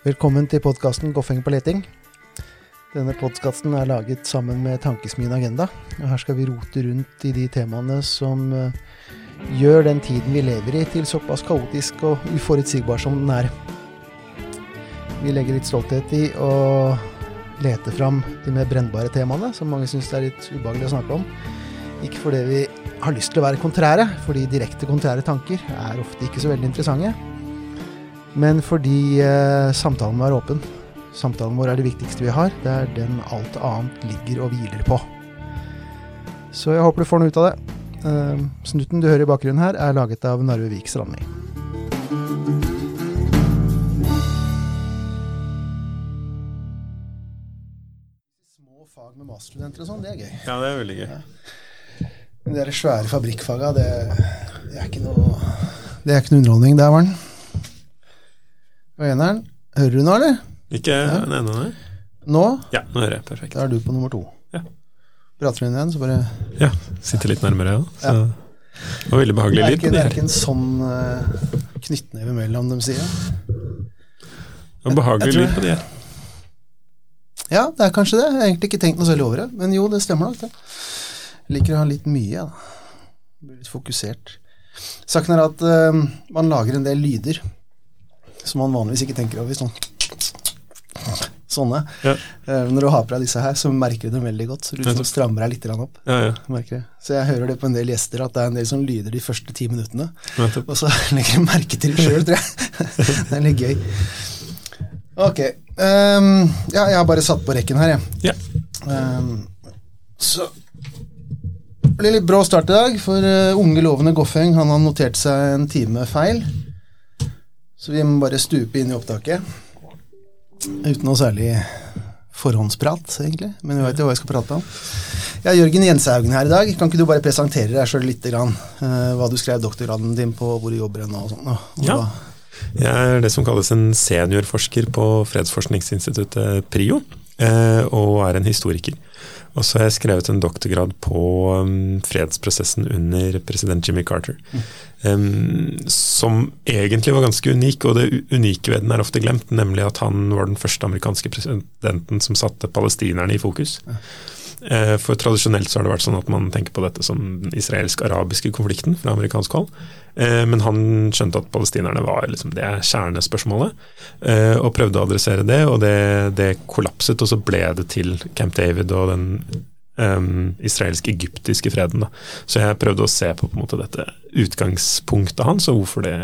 Velkommen til podkasten Goffeng på leting. Denne podkasten er laget sammen med Tankesmien Agenda. og Her skal vi rote rundt i de temaene som eh, gjør den tiden vi lever i, til såpass kaotisk og uforutsigbar som den er. Vi legger litt stolthet i å lete fram de mer brennbare temaene, som mange syns er litt ubehagelig å snakke om. Ikke fordi vi har lyst til å være kontrære, fordi direkte kontrære tanker er ofte ikke så veldig interessante men fordi eh, samtalen må være åpen. Samtalen vår er det viktigste vi har. Det er den alt annet ligger og hviler på. Så jeg håper du får noe ut av det. Eh, snutten du hører i bakgrunnen her, er laget av Narve Vik Strandli. Med masterstudenter og sånn, det er gøy. Ja, det er veldig gøy. Men de svære fabrikkfaga, det, det er ikke noe Det er ikke noe underholdning. Der var den. Og eneren. Hører du nå, eller? Ikke den ene nei. Nå? Ja, nå hører jeg. Perfekt. Da er du på nummer to. Ja. Prater du inn igjen, så bare Ja, Sitter litt nærmere, ja. Så det var veldig behagelig lyd det de er ikke en sånn uh, knyttneve mellom dem, sier jeg. Det var behagelig lyd på de her. Ja, det er kanskje det. Jeg har egentlig ikke tenkt noe særlig over det. Men jo, det stemmer nok, det. Jeg liker å ha litt mye, da. Blir litt fokusert. Saken er at uh, man lager en del lyder som man vanligvis ikke tenker over. Sånn. Sånne. Ja. Uh, når du har på deg disse her, så merker du dem veldig godt. Så du liksom strammer deg litt opp. Ja, ja. Så jeg hører det på en del gjester at det er en del som lyder de første ti minuttene. Og så legger jeg merke til det sjøl, tror jeg. det er litt gøy. Ok. Um, ja, jeg har bare satt på rekken her, jeg. Ja. Um, så det blir litt brå start i dag, for eh, unge, lovende Goffeng han har notert seg en time feil. Så vi må bare stupe inn i opptaket. Uten noe særlig forhåndsprat, egentlig. Men vi vet jo hva jeg skal prate om. Jeg har Jørgen Jenshaugen her i dag. Kan ikke du bare presentere deg sjøl litt? Grann, Uh, hva du skrev doktorgraden din på, hvor du jobber nå og sånn? Ja. hva- Jeg er det som kalles en seniorforsker på fredsforskningsinstituttet PRIO, eh, og er en historiker. Og så har jeg skrevet en doktorgrad på um, fredsprosessen under president Jimmy Carter. Mm. som egentlig var ganske unik, og det unike ved den er ofte glemt, nemlig at han var den første amerikanske presidenten som satte palestinerne i fokus. Eh, For tradisjonelt så har det vært sånn at man tenker på dette som den israelsk-arabiske konflikten fra amerikansk hold. Eh, Men han skjønte at palestinerne var liksom det kjernespørsmålet, eh, og prøvde å adressere det, og det, det kollapset, og så ble det til Camp David og den um, israelsk-egyptiske freden. Da. Så jeg prøvde å se på, på en måte, dette utgangspunktet hans, og hvorfor det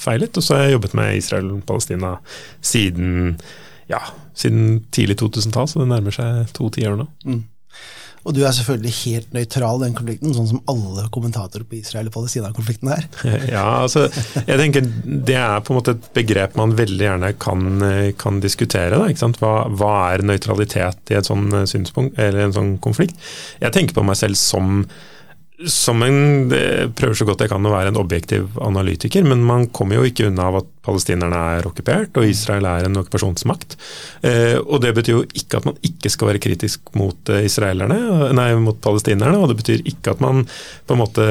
feilet. Og så har jeg jobbet med Israel og Palestina siden, ja, siden tidlig 2000-tall, så det nærmer seg to tiår nå. Og du er selvfølgelig helt nøytral i den konflikten, sånn som alle kommentatorer på Israel- og Palestina-konflikten er. Ja, altså, jeg tenker Det er på en måte et begrep man veldig gjerne kan, kan diskutere. Da, ikke sant? Hva, hva er nøytralitet i et sånn synspunkt, eller en sånn konflikt? Jeg tenker på meg selv som, som en det prøver så godt jeg kan å være en objektiv analytiker, men man kommer jo ikke unna av at palestinerne er okkupert, og Israel er en okkupasjonsmakt. Eh, og Det betyr jo ikke at man ikke skal være kritisk mot eh, israelerne, nei, mot palestinerne, og det betyr ikke at man på en måte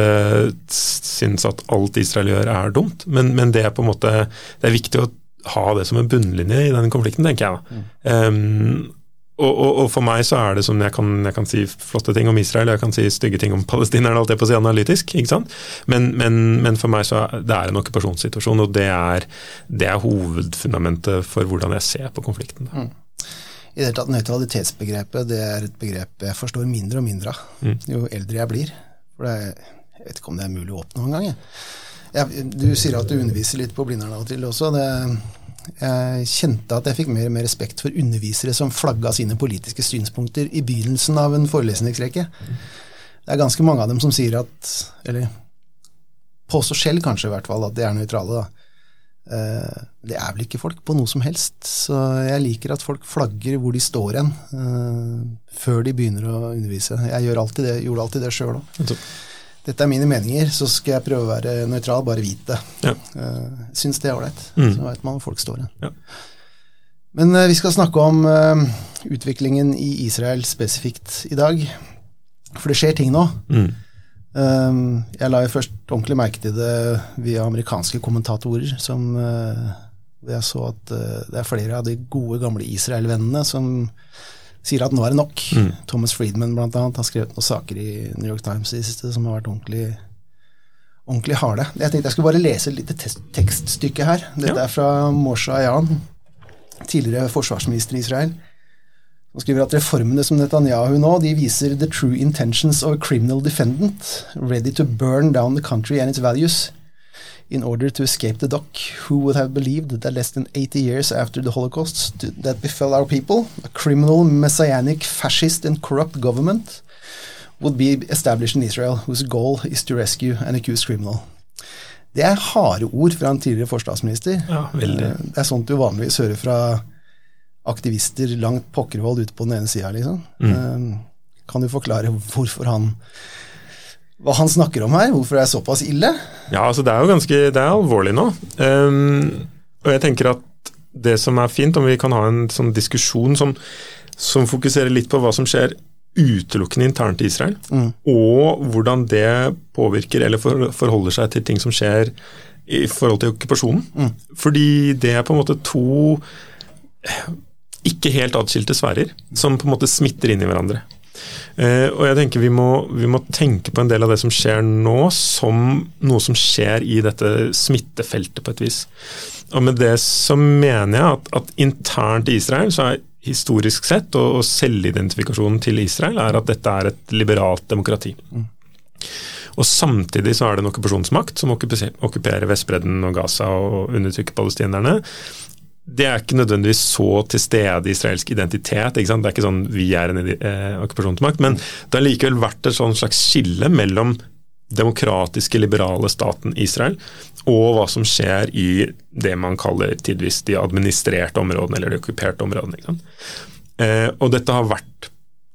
syns at alt Israel gjør er dumt, men, men det er på en måte det er viktig å ha det som en bunnlinje i den konflikten, tenker jeg. da. Um, og, og, og for meg så er det som jeg kan, jeg kan si flotte ting om Israel, jeg kan si stygge ting om palestinerne, alt det på å si analytisk, ikke sant. Men, men, men for meg så er det er en okkupasjonssituasjon, og det er, det er hovedfundamentet for hvordan jeg ser på konflikten. Mm. I det hele tatt, Nøytralitetsbegrepet det er et begrep jeg forstår mindre og mindre av Mm. jo eldre jeg blir. For det er, Jeg vet ikke om det er mulig å oppnå engang. Du sier at du underviser litt på Blindern av og til også. Det, jeg kjente at jeg fikk mer og mer respekt for undervisere som flagga sine politiske synspunkter i begynnelsen av en forelesningsrekke. Det er ganske mange av dem som sier at Eller påstår selv kanskje i hvert fall at de er nøytrale. da. Eh, Det er vel ikke folk på noe som helst, så jeg liker at folk flagger hvor de står hen eh, før de begynner å undervise. Jeg gjør alltid det, gjorde alltid det sjøl òg. Dette er mine meninger, så skal jeg prøve å være nøytral, bare vit det. Ja. Uh, Syns det er ålreit. Mm. Så veit man hvor folk står hen. Ja. Men vi skal snakke om utviklingen i Israel spesifikt i dag. For det skjer ting nå. Mm. Jeg la jo først ordentlig merke til det via amerikanske kommentatorer, som jeg så at det er flere av de gode, gamle Israel-vennene som sier at nå er det nok. Mm. Thomas Friedman blant annet, har skrevet noen saker i New York Times i siste som har vært ordentlig, ordentlig harde. Jeg tenkte jeg skulle bare lese et lite tekststykke her. Dette ja. er fra Moshe Ayan, tidligere forsvarsminister i Israel. Han skriver at reformene som Netanyahu nå, de viser the true intentions of a criminal defendant, ready to burn down the country and its values in order to escape the dock, who would have believed that less than 80 years after the Holocaust that befell our people, a criminal, messianic, fascist, and corrupt government would be established in Israel, whose goal is to rescue an accused criminal. Det er harde ord fra en tidligere forstatsminister. Ja, veldig. Eh, det er sånt du vanligvis hører fra aktivister langt pokkervold ute på den ene sida, liksom. Mm. Eh, kan du forklare hvorfor han hva han snakker om her? Hvorfor det er såpass ille? Ja, altså Det er jo ganske, det er alvorlig nå. Um, og jeg tenker at det som er fint, om vi kan ha en sånn diskusjon som, som fokuserer litt på hva som skjer utelukkende internt i Israel, mm. og hvordan det påvirker eller for, forholder seg til ting som skjer i forhold til okkupasjonen. Mm. Fordi det er på en måte to ikke helt atskilte sfærer som på en måte smitter inn i hverandre. Eh, og jeg tenker vi må, vi må, tenke på en del av det som skjer nå, som noe som skjer i dette smittefeltet, på et vis. Og med det så mener jeg at, at internt i Israel så er historisk sett, og, og selvidentifikasjonen til Israel, er at dette er et liberalt demokrati. Mm. Og Samtidig så er det en okkupasjonsmakt som okkuperer Vestbredden og Gaza og undertrykker palestinerne det er ikke nødvendigvis så til stede israelsk identitet. Det er ikke sånn vi er en eh, okkupasjonsmakt, men det har likevel vært et sånn slags skille mellom demokratiske, liberale staten Israel og hva som skjer i det man kaller tidvis de administrerte områdene eller de okkuperte områdene. Eh, og dette har vært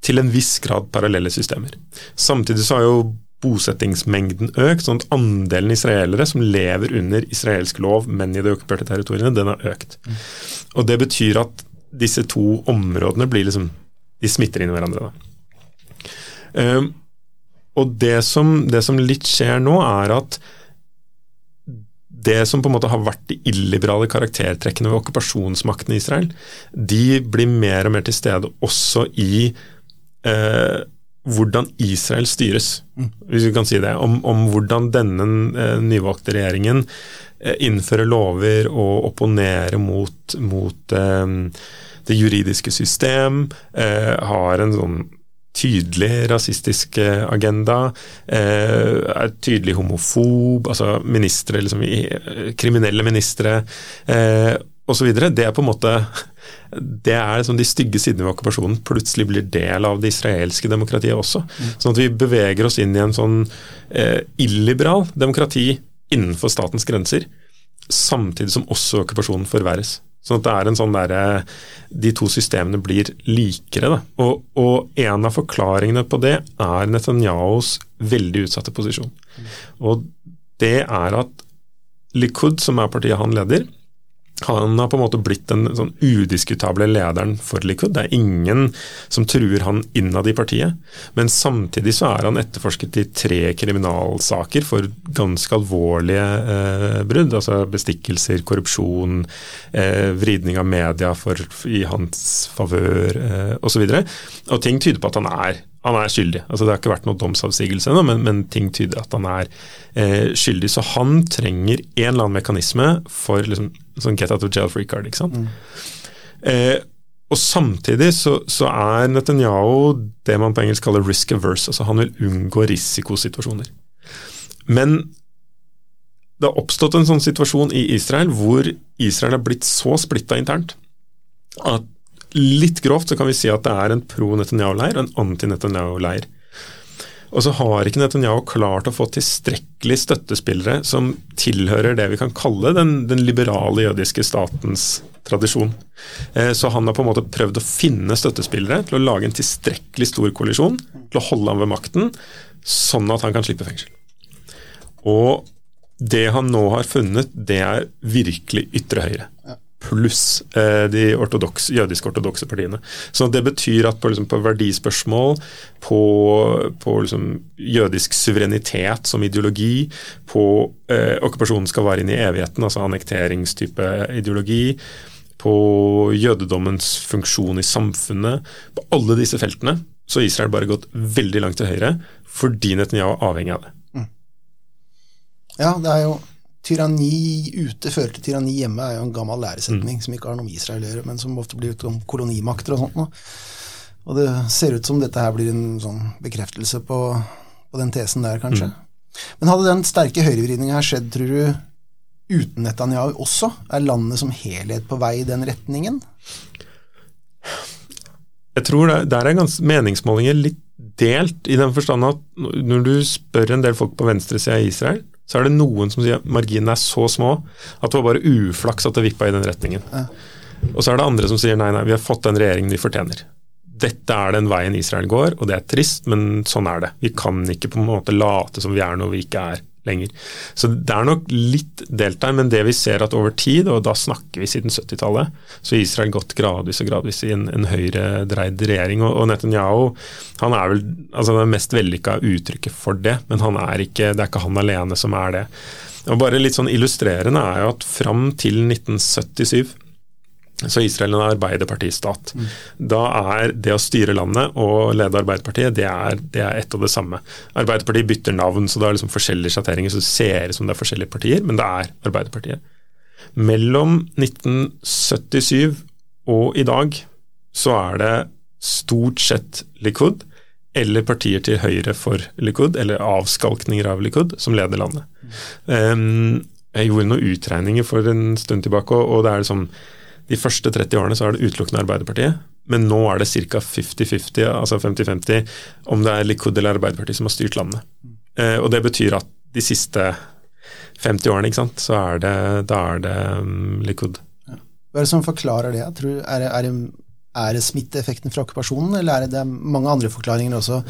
til en viss grad parallelle systemer. Samtidig så har jo bosettingsmengden økt, sånn at andelen israelere som lever under israelsk lov, men i de okkuperte territoriene, den har økt. Og Det betyr at disse to områdene blir liksom De smitter inn i hverandre. Um, og det som, det som, litt skjer nå, er at det som på en måte har vært de illiberale karaktertrekkene ved okkupasjonsmakten i Israel, de blir mer og mer til stede også i eh, hvordan Israel styres, hvis vi kan si det. Om, om hvordan denne eh, nyvalgte regjeringen eh, innfører lover og opponerer mot, mot eh, det juridiske system, eh, har en sånn tydelig rasistisk eh, agenda, eh, er tydelig homofob, altså ministre, liksom, kriminelle ministre eh, osv. Det er på en måte det er liksom de stygge sidene ved okkupasjonen plutselig blir del av det israelske demokratiet også. Sånn at vi beveger oss inn i en sånn eh, illiberal demokrati innenfor statens grenser, samtidig som også okkupasjonen forverres. Sånn at det er en sånn der, De to systemene blir likere. Da. Og, og, en av forklaringene på det er Netanyahus veldig utsatte posisjon. Og det er at Likud, som er partiet han leder, han har på en måte blitt den sånn udiskutable lederen for Likud. Det er ingen som truer han innad i partiet. Men samtidig så er han etterforsket i tre kriminalsaker for ganske alvorlige eh, brudd. Altså bestikkelser, korrupsjon, eh, vridning av media for, i hans favør eh, osv. Og, så og ting tyder på at han er han er skyldig. Altså Det har ikke vært noen domsavsigelse ennå, men, men, ting tyder at han er eh, skyldig. Så han trenger en eller annen mekanisme for liksom, sånn get out of jail free card. ikke sant? Mm. Eh, og Samtidig så, så, er Netanyahu det man på engelsk kaller risk averse. altså Han vil unngå risikosituasjoner. Men det har oppstått en sånn situasjon i Israel hvor Israel er blitt så splitta internt at Litt grovt så kan vi si at det er en pro-Netanyahu-leir og en anti-Netanyahu-leir. Og så har ikke Netanyahu klart å få tilstrekkelig støttespillere som tilhører det vi kan kalle den, den liberale jødiske statens tradisjon. Eh, så han har på en måte prøvd å finne støttespillere til å lage en tilstrekkelig stor koalisjon til å holde ham ved makten, sånn at han kan slippe fengsel. Og det han nå har funnet, det er virkelig ytre høyre pluss eh, de ortodoks, jødisk-ortodokse partiene. Så det betyr at på, liksom, på verdispørsmål, på, på liksom, jødisk suverenitet som ideologi, på eh, okkupasjonen skal vare inn i evigheten, altså annekteringstype ideologi, på jødedommens funksjon i samfunnet, på alle disse feltene, så har Israel bare gått veldig langt til høyre fordi Netanyahu er avhengig av det. Mm. Ja, det er jo tyranni ute fører til tyranni hjemme, er jo en gammel læresetning mm. som ikke har noe med Israel å gjøre, men som ofte blir om kolonimakter og sånt noe. Og det ser ut som dette her blir en sånn bekreftelse på, på den tesen der, kanskje. Mm. Men hadde den sterke høyrevridninga her skjedd, tror du, uten Netanyahu også? Er landet som helhet på vei i den retningen? Jeg tror det, der er ganske meningsmålinger litt delt, i den forstand at når du spør en del folk på venstresida i Israel, så er det noen som sier at marginene er så små at det var bare uflaks at det vippa i den retningen. Ja. Og så er det andre som sier nei, nei, vi har fått den regjeringen vi fortjener. Dette er den veien Israel går, og det er trist, men sånn er det. Vi kan ikke på en måte late som vi er noe vi ikke er lenger. Så det er nok litt delt der, men det vi ser at over tid, og da snakker vi siden 70-tallet, så Israel gått gradvis og gradvis i en, en høyredreid regjering. Og, og, Netanyahu han er vel altså det mest vellykka uttrykket for det, men han er ikke, det er ikke han alene som er det. Og bare litt sånn Illustrerende er jo at fram til 1977 så Israel er en arbeiderpartistat. Mm. Da er det å styre landet og lede Arbeiderpartiet, det er, det er ett og det samme. Arbeiderpartiet bytter navn, så det er liksom forskjellige sjatteringer, så det ser ut som det er forskjellige partier, men det er Arbeiderpartiet. Mellom 1977 og i dag så er det stort sett Likud eller partier til høyre for Likud, eller avskalkninger av Likud, som leder landet. Mm. Um, jeg gjorde noen utregninger for en stund tilbake, og, og det er liksom de første 30 årene så er det utelukkende Arbeiderpartiet, men nå er det ca. 50-50, altså 50-50, om det er Likud eller Arbeiderpartiet som har styrt landet. Eh, og det betyr at de siste 50 årene, ikke sant, så er det, da er det um, Likud. Ja. Hva er det som forklarer det? Tror, er, det, er, det, er det smitteeffekten fra okkupasjonen, eller er det, det er mange andre forklaringer også?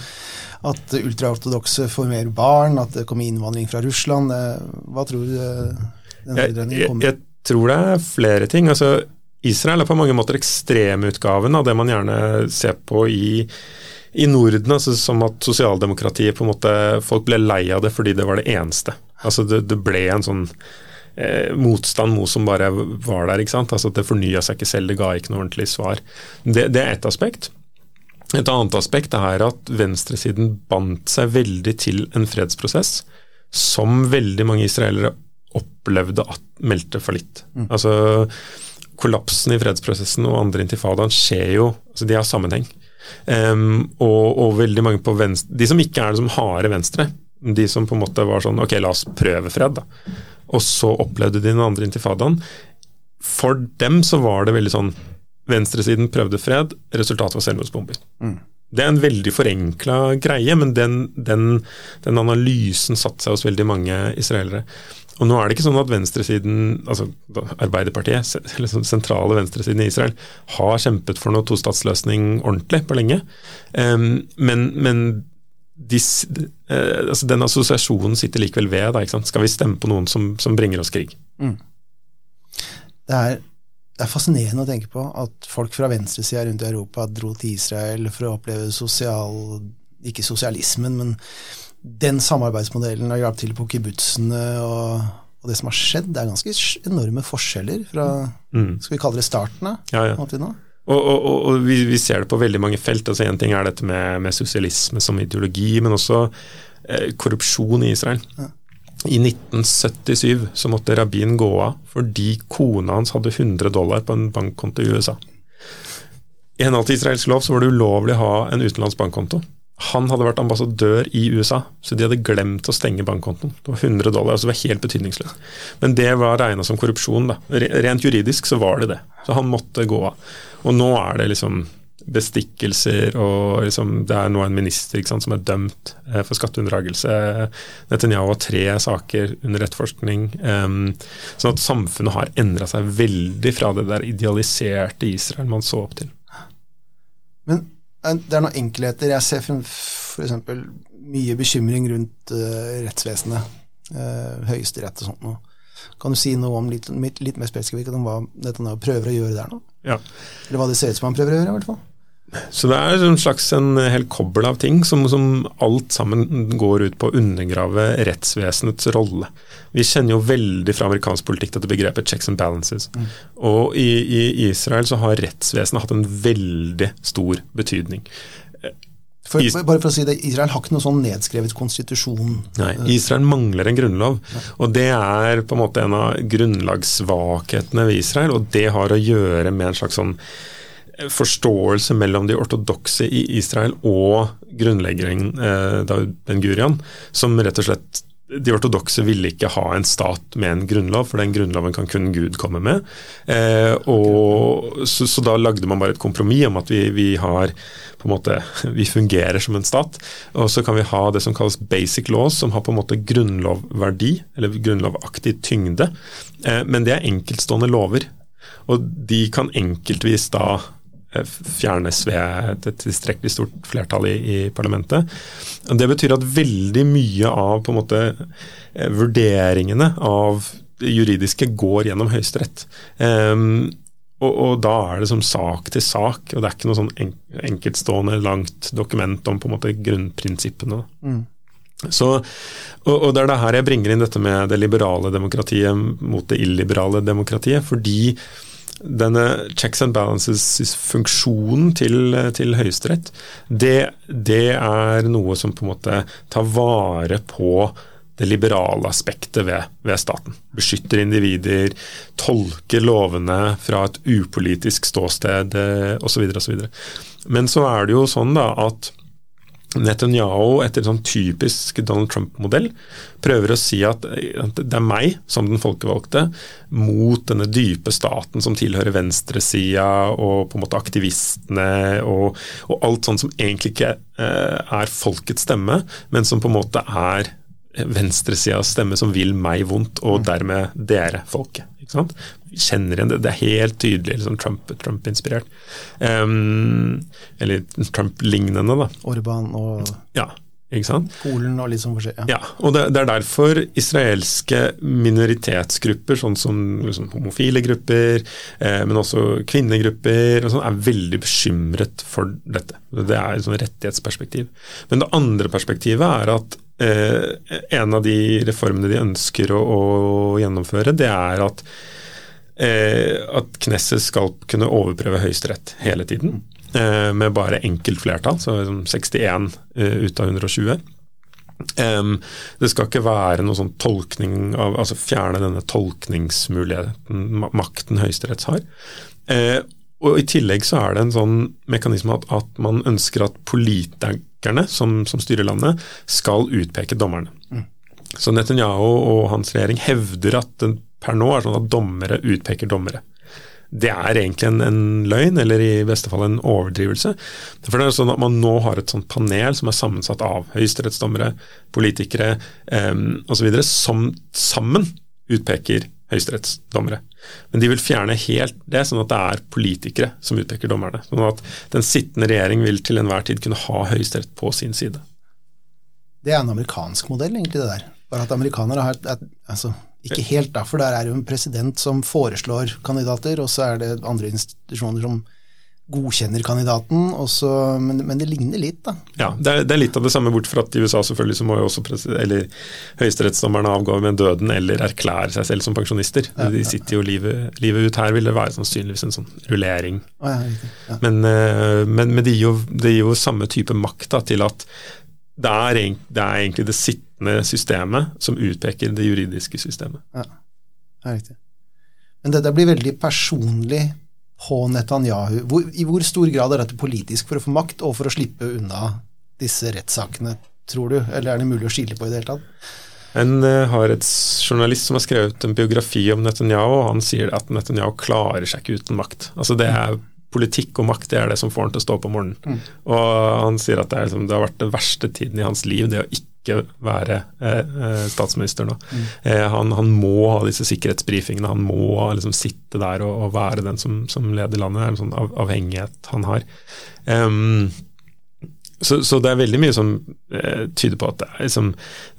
At ultraortodokse får mer barn, at det kommer innvandring fra Russland. Hva tror du eh, den jeg, jeg, jeg tror det er flere ting. altså Israel er på mange måter ekstremutgaven av det man gjerne ser på i, i Norden. Altså som at sosialdemokratiet på en måte Folk ble lei av det fordi det var det eneste. Altså det, det ble en sånn eh, motstand mot som bare var der. ikke sant? Altså Det fornya seg ikke selv, det ga ikke noe ordentlig svar. Det, det er ett aspekt. Et annet aspekt er at venstresiden bandt seg veldig til en fredsprosess som veldig mange israelere opplevde at meldte fallitt. Mm. Altså kollapsen i fredsprosessen og andre intifadaen skjer jo altså De har sammenheng. Um, og, og, veldig mange på venstre De som ikke er det som harde venstre, de som på en måte var sånn Ok, la oss prøve fred, da. Og så opplevde de den andre intifadaen. For dem så var det veldig sånn Venstresiden prøvde fred, resultatet var selvmordsbomber. Mm. Det er en veldig forenkla greie, men den, den, den analysen satte seg hos veldig mange israelere. Og nå er det ikke sånn at venstresiden, altså Arbeiderpartiet, eller sånn sentrale venstresiden i Israel, har kjempet for noe tostatsløsning ordentlig på lenge. Um, men, men dis, uh, altså den assosiasjonen sitter likevel ved. Da, Skal vi stemme på noen som, som bringer oss krig? Mm. Det, er, det, er, fascinerende å tenke på at folk fra venstresida rundt i Europa dro til Israel for å oppleve sosial Ikke sosialismen, men den samarbeidsmodellen har hjulpet til på kibbutzene og, og, det som har skjedd. Det er ganske enorme forskjeller fra mm. skal vi kalle det starten av ja, ja. Og, og, og vi, vi, ser det på veldig mange felt. altså Én ting er dette med, med, sosialisme som ideologi, men også eh, korrupsjon i Israel. Ja. I 1977 så måtte rabbin gå av fordi kona hans hadde 100 dollar på en bankkonto i USA. I henhold til israelsk lov så var det ulovlig å ha en utenlandsk bankkonto. Han hadde vært ambassadør i USA, så de hadde glemt å stenge bankkontoen. Det var 100 dollar, altså det var helt betydningsløst. Men det var regna som korrupsjon. da. Rent juridisk så var det det. Så han måtte gå av. Og nå er det liksom bestikkelser, og liksom, det er nå en minister sant, som er dømt eh, for skatteunndragelse. Netanyahu har tre saker under etterforskning. Um, sånn at samfunnet har endra seg veldig fra det der idealiserte Israel man så opp til. Men det er noen enkelheter. Jeg ser f.eks. mye bekymring rundt uh, rettsvesenet. Uh, Høyesterett og sånt noe. Kan du si noe om litt, litt mer spesifikt om hva Netanyahu prøver å gjøre der nå? Ja. Eller hva det ser ut som han prøver å gjøre, i hvert fall? Så det er en slags en hel kobbel av ting som, som, alt sammen går ut på å undergrave rettsvesenets rolle. Vi kjenner jo veldig fra amerikansk politikk dette begrepet checks and balances. Mm. Og i, i, Israel så har rettsvesenet hatt en veldig stor betydning. For, bare for å si det, Israel har ikke noe sånn nedskrevet konstitusjon. Nei, Israel mangler en grunnlov. Og det er på en måte en av grunnlagssvakhetene ved Israel, og det har å gjøre med en slags sånn forståelse mellom de ortodokse i Israel og grunnleggeren eh, Ben-Gurian, som rett og slett de ortodokse ville ikke ha en stat med en grunnlov, for den grunnloven kan kun Gud komme med. Eh, og, så, så, da lagde man bare et kompromiss om at vi, vi, har på en måte, vi fungerer som en stat. Og så kan vi ha det som kalles basic laws, som har på en måte grunnlovverdi, eller grunnlovaktig tyngde. Eh, men det er enkeltstående lover. Og de kan enkeltvis da fjernes ved et tilstrekkelig stort flertall i, i, parlamentet. Det betyr at veldig mye av på en måte eh, vurderingene av det juridiske går gjennom Høyesterett. Um, og, og, da er det som sak til sak, og det er ikke noe sånn enkeltstående langt dokument om på en måte grunnprinsippene. Mm. Så, og, og, Det er det her jeg bringer inn dette med det liberale demokratiet mot det illiberale demokratiet. fordi denne checks and balances-funksjonen til, til Høyesterett, det, det, er noe som på en måte tar vare på det liberale aspektet ved, ved staten. Beskytter individer, tolker lovene fra et upolitisk ståsted osv. osv. Men så er det jo sånn da at Netanyahu, etter en sånn typisk Donald Trump-modell, prøver å si at det er meg, som den folkevalgte, mot denne dype staten som tilhører venstresida og på en måte aktivistene og, og alt sånt som egentlig ikke eh, er folkets stemme, men som på en måte er venstresidas stemme som vil meg vondt, og mm. dermed dere, folket. Vi kjenner igjen det. Det er helt tydelig liksom Trump-inspirert. Trump um, eller Trump-lignende, da. Orban og Ja. Ikke sant? Polen og litt sånn forskjellig. Ja. ja, og det, det, er derfor israelske minoritetsgrupper, sånn som liksom, homofile grupper, eh, men også kvinnegrupper, sånn, er veldig bekymret for dette. Det er et sånn rettighetsperspektiv. Men det andre perspektivet er at eh, en av de reformene de ønsker å, å gjennomføre, det er at eh, at Knesset skal kunne overprøve Høyesterett hele tiden. Eh, med bare enkelt flertall, så 61 eh, ut av 120. Um, det skal ikke være noe sånn tolkning av Altså fjerne denne tolkningsmuligheten, makten Høyesterett har. Uh, og I tillegg så er det en sånn mekanisme at, at man ønsker at politikerne som, som, styrer landet, skal utpeke dommerne. Mm. Så Netanyahu og hans regjering hevder at den per nå er sånn at dommere utpeker dommere det er egentlig en, en, løgn, eller i beste fall en overdrivelse. For det er sånn at Man nå har et sånt panel som er sammensatt av høyesterettsdommere, politikere eh, osv., som sammen utpeker høyesterettsdommere. Men de vil fjerne helt det, sånn at det er politikere som utpeker dommerne. Sånn at den sittende regjering vil til enhver tid kunne ha Høyesterett på sin side. Det er en amerikansk modell, egentlig, det der. Bare at amerikanere har et, et, altså, ikke helt, da, for der er det jo en president som foreslår kandidater, og så er det andre institusjoner som godkjenner kandidaten, også, men, men, det ligner litt, da. Ja, det er, det er, litt av det samme, bort fra at i USA selvfølgelig så må jo også eller høyesterettsdommerne avgå med døden eller erklære seg selv som pensjonister. Ja, De sitter jo livet, livet, ut. Her vil det være sannsynligvis en sånn rullering. Ja, men, eh, men, men, det, gir jo, det gir jo samme type makt da, til at det er, det er, egentlig det sittende systemet som utpeker det juridiske systemet. Ja, det er riktig. Men dette blir veldig personlig på Netanyahu. Hvor, I hvor stor grad er dette politisk for å få makt, og for å slippe unna disse rettssakene, tror du? Eller er det mulig å skille på i det hele tatt? En uh, har et journalist som har skrevet en biografi om Netanyahu, og han sier at Netanyahu klarer seg ikke uten makt. Altså Det er politikk og makt det er det som får han til å stå opp om morgenen. Mm. Og han sier at det, er, liksom, det, har vært den verste tiden i hans liv, det å ikke være eh, eh, statsminister nå. Mm. Eh, han, han, må ha disse sikkerhetsbrifingene, han må liksom sitte der og, og være den som, som, leder landet. Det er en sånn av, avhengighet han har. Um, så, så, det er veldig mye som eh, tyder på at det er liksom,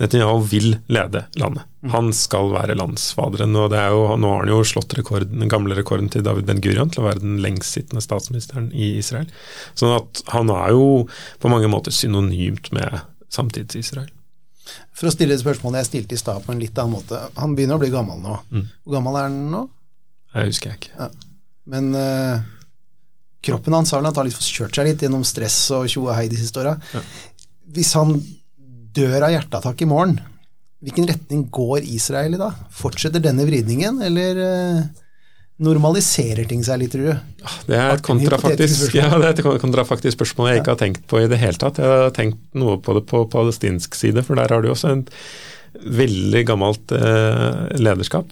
Netanyahu vil lede landet. Mm. Han skal være landsfaderen. og det er jo, Nå har han jo slått rekorden, den gamle rekorden til David Ben-Gurion til å være den lengstsittende statsministeren i Israel. Sånn at han er jo på mange måter synonymt med samtids-Israel. For å stille et spørsmål jeg stilte i stad på en litt annen måte. Han begynner å bli gammel nå. Mm. Hvor gammel er han nå? Jeg husker jeg ikke. Ja. Men uh, kroppen hans har litt kjørt seg litt gjennom stress og tjo og hei de siste åra. Ja. Hvis han dør av hjerteattakk i morgen, hvilken retning går Israel i da? Fortsetter denne vridningen, eller uh, normaliserer ting seg litt, tror du? Ah, det er et kontrafaktisk, ja, det et kontrafaktisk spørsmål jeg ikke har tenkt på i det hele tatt. Jeg har tenkt noe på det på palestinsk side, for der har du også en veldig gammelt eh, lederskap.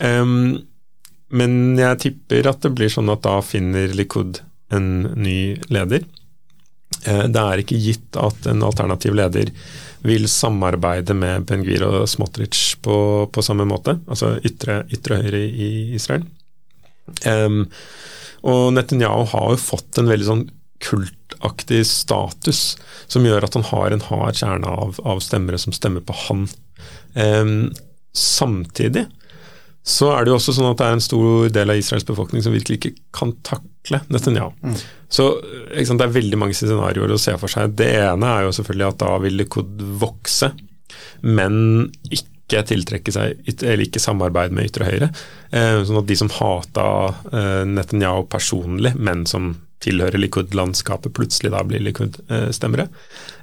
Um, men jeg tipper at det blir sånn at da finner Likud en ny leder. Eh, det er ikke gitt at en alternativ leder vil samarbeide med Ben-Gvir og Smotrich på, på, samme måte, altså ytre, ytre høyre i Israel. Um, og Netanyahu har jo fått en veldig sånn kultaktig status som gjør at han har en hard kjerne av, av stemmere som stemmer på han. Um, samtidig så er det jo også sånn at det er en stor del av Israels befolkning som virkelig ikke kan takle Netanyahu. Mm. Så sant, det er veldig mange scenarioer å se for seg. Det ene er jo selvfølgelig at da vil Likud vokse, men ikke tiltrekke seg, eller ikke samarbeide med ytre høyre. Eh, sånn at de som hata eh, Netanyahu personlig, men som tilhører Likud-landskapet, plutselig da blir Likud-stemmere.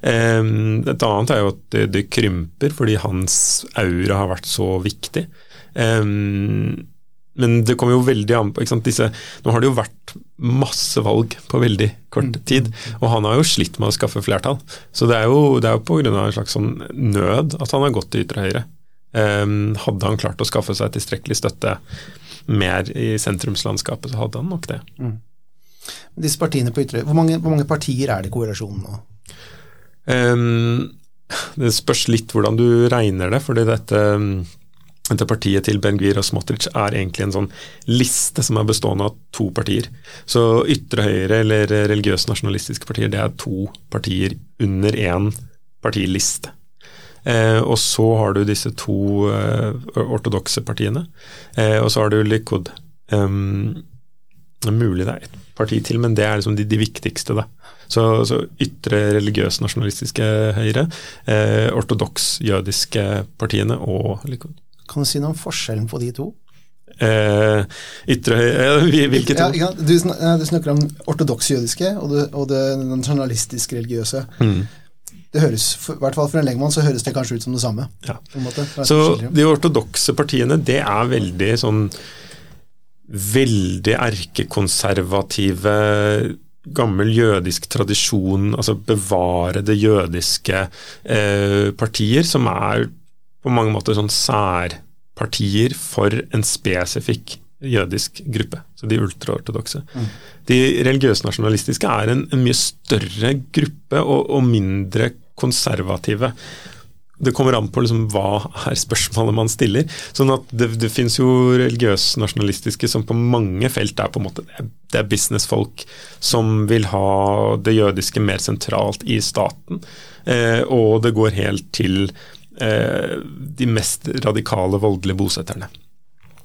Eh, et annet er jo at det, det krymper fordi hans aura har vært så viktig. Um, men det kommer jo veldig an på disse, Nå har det jo vært masse valg på veldig kort mm. tid, og han har jo slitt med å skaffe flertall. Så det er jo, det er jo pga. en slags sånn nød at han har gått til ytre høyre. Um, hadde han klart å skaffe seg tilstrekkelig støtte mer i sentrumslandskapet, så hadde han nok det. Mm. Disse partiene på ytre, hvor mange, hvor mange partier er det i koalisjonen nå? Um, det spørs litt hvordan du regner det, fordi dette dette partiet til Ben-Gvir og Smotrich er egentlig en sånn liste som er bestående av to partier. Så ytre høyre eller religiøse nasjonalistiske partier, det er to partier under én partiliste. Eh, og så har du disse to eh, ortodokse partiene, eh, og så har du Likud. Um, mulig det er et parti til, men det er liksom de, de viktigste, da. Så, så ytre religiøse nasjonalistiske høyre, eh, ortodoks jødiske partiene og Likud. Kan du si noe om forskjellen på de to? Eh, ytre høyre Hvilke to? Ja, du, du, snakker om ortodoks jødiske og det, og det nasjonalistisk religiøse. Mm. Det høres, I hvert fall for en legmann så høres det kanskje ut som det samme. Ja. Så De ortodokse partiene, det er veldig sånn Veldig erkekonservative gammel jødisk tradisjon, altså bevare det jødiske eh, partier, som er på mange måter sånn særpartier for en spesifikk jødisk gruppe, så de ultraortodokse. Mm. De religiøse nasjonalistiske er en, en mye større gruppe og, og, mindre konservative. Det kommer an på liksom hva er spørsmålet man stiller. sånn at Det, det finnes jo religiøs-nasjonalistiske som på mange felt er på en måte det er businessfolk som vil ha det jødiske mer sentralt i staten. Eh, og det går helt til de mest radikale voldelige bosetterne.